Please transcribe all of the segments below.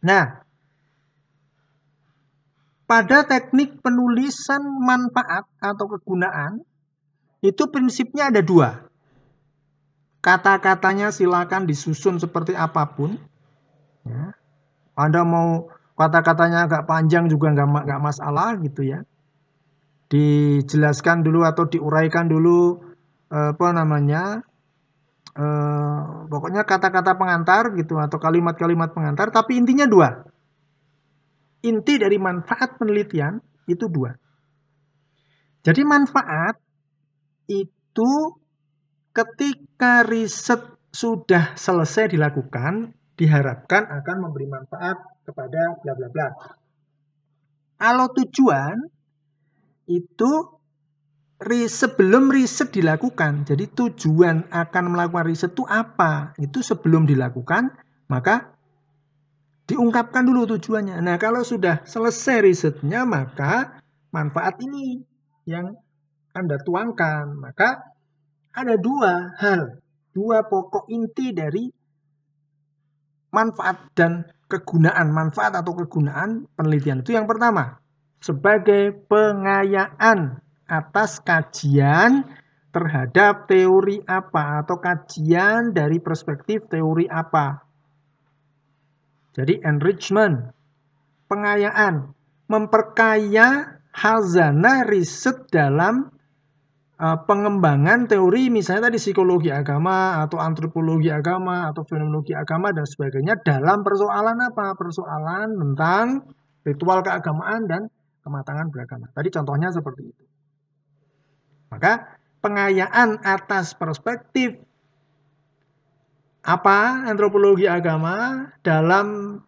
Nah, pada teknik penulisan manfaat atau kegunaan, itu prinsipnya ada dua. Kata-katanya silakan disusun seperti apa pun. Ya. Anda mau kata-katanya agak panjang juga nggak nggak masalah gitu ya. Dijelaskan dulu atau diuraikan dulu apa namanya eh, pokoknya kata-kata pengantar gitu atau kalimat-kalimat pengantar tapi intinya dua. Inti dari manfaat penelitian itu dua. Jadi manfaat itu ketika riset sudah selesai dilakukan diharapkan akan memberi manfaat kepada bla bla bla. Kalau tujuan itu sebelum riset dilakukan, jadi tujuan akan melakukan riset itu apa? Itu sebelum dilakukan, maka diungkapkan dulu tujuannya. Nah, kalau sudah selesai risetnya, maka manfaat ini yang Anda tuangkan. Maka ada dua hal, dua pokok inti dari manfaat dan kegunaan, manfaat atau kegunaan penelitian itu yang pertama, sebagai pengayaan atas kajian terhadap teori apa atau kajian dari perspektif teori apa. Jadi enrichment, pengayaan, memperkaya hazanah riset dalam uh, pengembangan teori misalnya tadi psikologi agama atau antropologi agama atau fenomenologi agama dan sebagainya dalam persoalan apa? Persoalan tentang ritual keagamaan dan kematangan beragama. Tadi contohnya seperti itu. Maka pengayaan atas perspektif apa antropologi agama dalam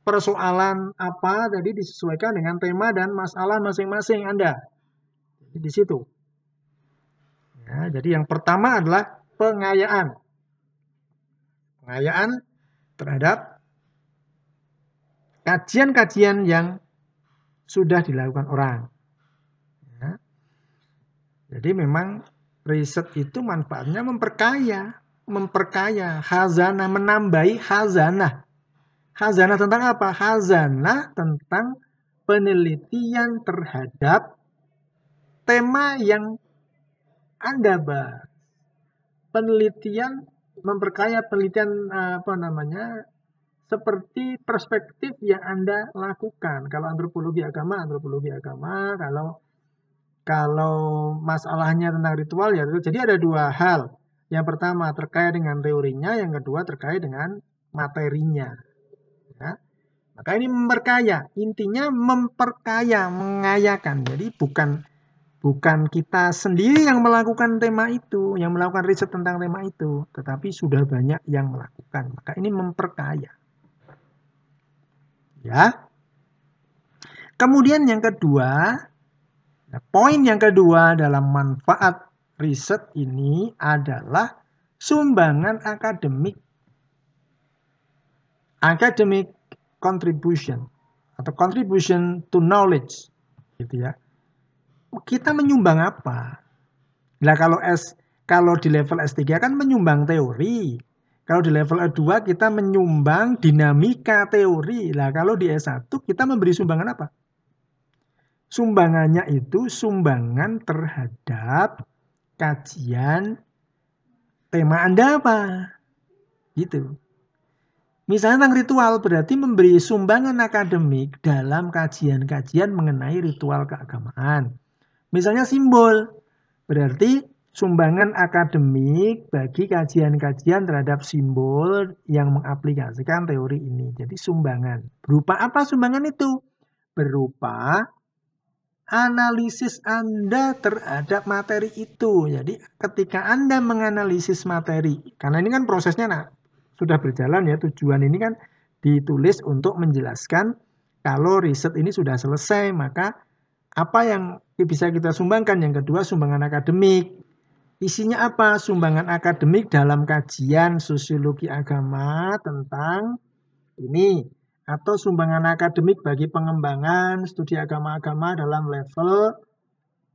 persoalan apa jadi disesuaikan dengan tema dan masalah masing-masing Anda. Di situ. Ya, jadi yang pertama adalah pengayaan. Pengayaan terhadap kajian-kajian yang sudah dilakukan orang. Jadi memang riset itu manfaatnya memperkaya, memperkaya hazanah, menambahi hazanah. Hazanah tentang apa? Hazanah tentang penelitian terhadap tema yang Anda bahas. Penelitian memperkaya penelitian apa namanya? seperti perspektif yang Anda lakukan. Kalau antropologi agama, antropologi agama, kalau kalau masalahnya tentang ritual ya jadi ada dua hal. Yang pertama terkait dengan teorinya, yang kedua terkait dengan materinya. Ya. Maka ini memperkaya, intinya memperkaya, mengayakan. Jadi bukan bukan kita sendiri yang melakukan tema itu, yang melakukan riset tentang tema itu, tetapi sudah banyak yang melakukan. Maka ini memperkaya. Ya. Kemudian yang kedua, Nah, poin yang kedua dalam manfaat riset ini adalah sumbangan akademik. Academic contribution atau contribution to knowledge gitu ya. Kita menyumbang apa? Nah, kalau S kalau di level S3 kan menyumbang teori. Kalau di level E2 kita menyumbang dinamika teori. Lah kalau di S1 kita memberi sumbangan apa? Sumbangannya itu sumbangan terhadap kajian tema Anda apa? Gitu. Misalnya tentang ritual berarti memberi sumbangan akademik dalam kajian-kajian mengenai ritual keagamaan. Misalnya simbol berarti sumbangan akademik bagi kajian-kajian terhadap simbol yang mengaplikasikan teori ini. Jadi sumbangan. Berupa apa sumbangan itu? Berupa analisis Anda terhadap materi itu. Jadi ketika Anda menganalisis materi, karena ini kan prosesnya nah, sudah berjalan ya, tujuan ini kan ditulis untuk menjelaskan kalau riset ini sudah selesai, maka apa yang bisa kita sumbangkan? Yang kedua, sumbangan akademik. Isinya apa? Sumbangan akademik dalam kajian sosiologi agama tentang ini atau sumbangan akademik bagi pengembangan studi agama-agama dalam level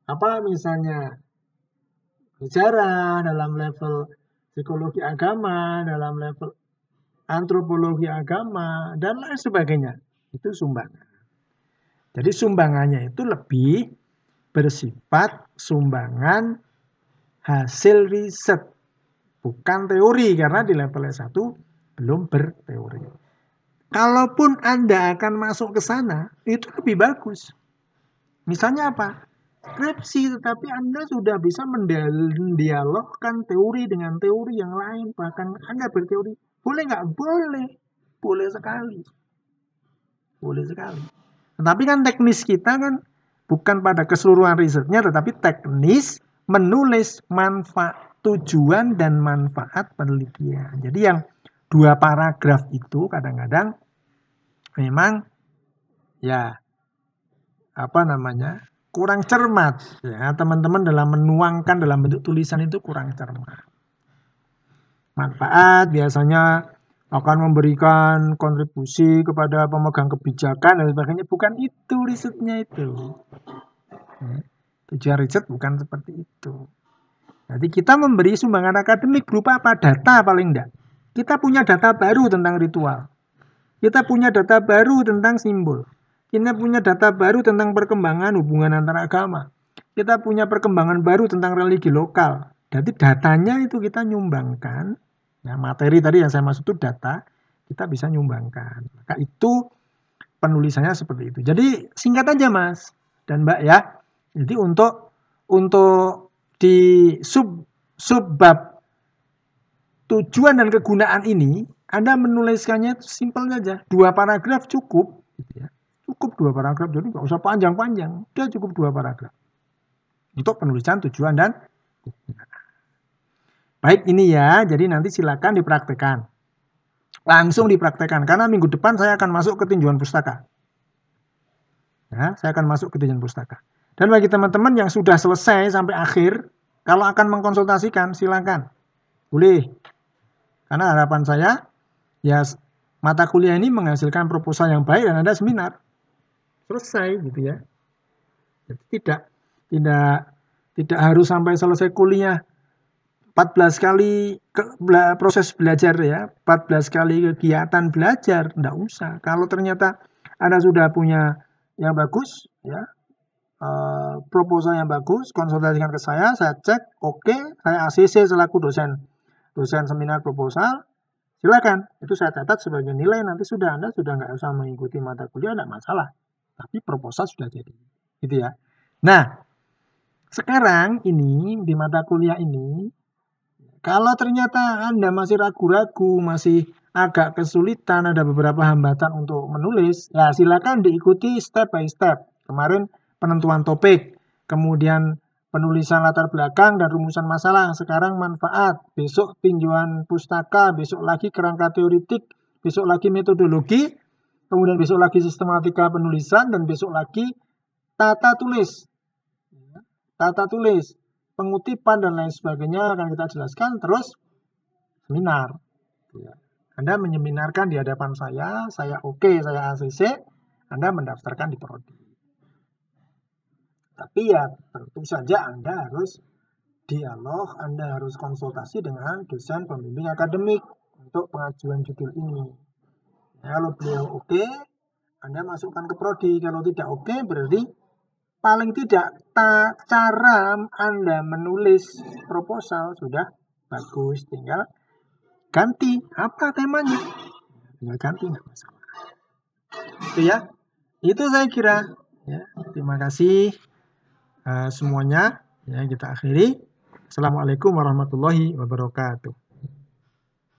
apa misalnya sejarah, dalam level psikologi agama, dalam level antropologi agama, dan lain sebagainya. Itu sumbangan. Jadi sumbangannya itu lebih bersifat sumbangan hasil riset, bukan teori karena di level S1 belum berteori. Kalaupun Anda akan masuk ke sana, itu lebih bagus. Misalnya apa? Skripsi, tetapi Anda sudah bisa mendialogkan teori dengan teori yang lain, bahkan Anda berteori. Boleh nggak? Boleh. Boleh sekali. Boleh sekali. Tetapi kan teknis kita kan bukan pada keseluruhan risetnya, tetapi teknis menulis manfaat tujuan dan manfaat penelitian. Jadi yang dua paragraf itu kadang-kadang memang ya apa namanya kurang cermat ya teman-teman dalam menuangkan dalam bentuk tulisan itu kurang cermat. Manfaat biasanya akan memberikan kontribusi kepada pemegang kebijakan dan sebagainya. Bukan itu risetnya itu. Ya, tujuan riset bukan seperti itu. Jadi kita memberi sumbangan akademik berupa apa? Data paling enggak. Kita punya data baru tentang ritual. Kita punya data baru tentang simbol. Kita punya data baru tentang perkembangan hubungan antara agama. Kita punya perkembangan baru tentang religi lokal. Jadi datanya itu kita nyumbangkan Ya, materi tadi yang saya maksud itu data, kita bisa nyumbangkan. Maka itu penulisannya seperti itu. Jadi singkat aja Mas dan Mbak ya. Jadi untuk untuk di sub subbab tujuan dan kegunaan ini Anda menuliskannya simpel saja. Dua paragraf cukup gitu ya. Cukup dua paragraf, jadi nggak usah panjang-panjang. Dia cukup dua paragraf. Untuk penulisan tujuan dan. Baik ini ya, jadi nanti silakan dipraktekkan. Langsung dipraktekkan, karena minggu depan saya akan masuk ke tinjauan pustaka. Ya, saya akan masuk ke tinjauan pustaka. Dan bagi teman-teman yang sudah selesai sampai akhir, kalau akan mengkonsultasikan, silakan. Boleh. Karena harapan saya, ya mata kuliah ini menghasilkan proposal yang baik dan ada seminar. Selesai gitu ya. Jadi tidak tidak tidak harus sampai selesai kuliah 14 kali ke, bela, proses belajar ya, 14 kali kegiatan belajar, enggak usah. Kalau ternyata Anda sudah punya yang bagus, ya, uh, proposal yang bagus, konsultasikan ke saya, saya cek, oke, okay, saya ACC selaku dosen, dosen seminar proposal, silakan. Itu saya catat sebagai nilai, nanti sudah Anda sudah nggak usah mengikuti mata kuliah, enggak masalah. Tapi proposal sudah jadi, gitu ya. Nah, sekarang ini di mata kuliah ini kalau ternyata Anda masih ragu-ragu, masih agak kesulitan, ada beberapa hambatan untuk menulis, ya silakan diikuti step by step. Kemarin penentuan topik, kemudian penulisan latar belakang dan rumusan masalah, sekarang manfaat, besok tinjauan pustaka, besok lagi kerangka teoritik, besok lagi metodologi, kemudian besok lagi sistematika penulisan, dan besok lagi tata tulis. Tata tulis pengutipan dan lain sebagainya akan kita jelaskan terus seminar. Ya. Anda menyeminarkan di hadapan saya, saya oke, okay, saya ACC, Anda mendaftarkan di prodi. Tapi ya tentu saja Anda harus dialog, Anda harus konsultasi dengan dosen pembimbing akademik untuk pengajuan judul ini. Ya, kalau beliau oke, okay, Anda masukkan ke prodi. Kalau tidak oke, okay, berarti paling tidak ta cara Anda menulis proposal sudah bagus, tinggal ganti apa temanya. Tinggal ganti nggak masalah. Itu ya. Itu saya kira. Ya, terima kasih uh, semuanya. Ya, kita akhiri. Assalamualaikum warahmatullahi wabarakatuh.